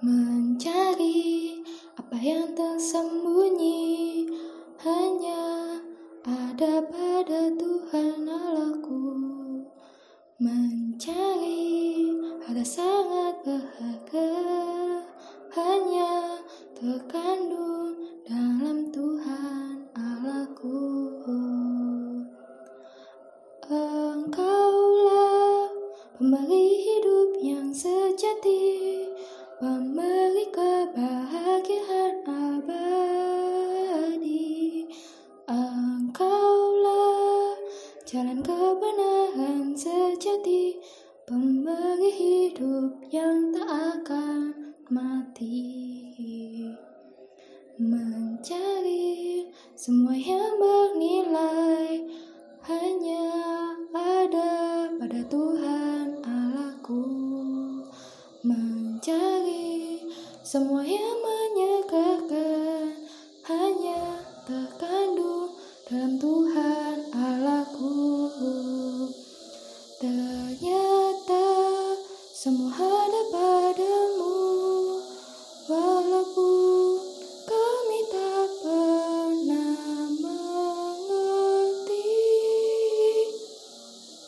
Mencari apa yang tersembunyi hanya ada pada Tuhan Allahku. Mencari ada sangat berharga hanya terkandung dalam Tuhan Allahku. Engkaulah pemberi hidup yang sejati, jalan kebenaran sejati, pemberi hidup yang tak akan mati. Mencari semua yang bernilai hanya ada pada Tuhan Allahku. Mencari semua yang menyegarkan hanya terkandung dalam Tuhan Allahku. Ternyata semua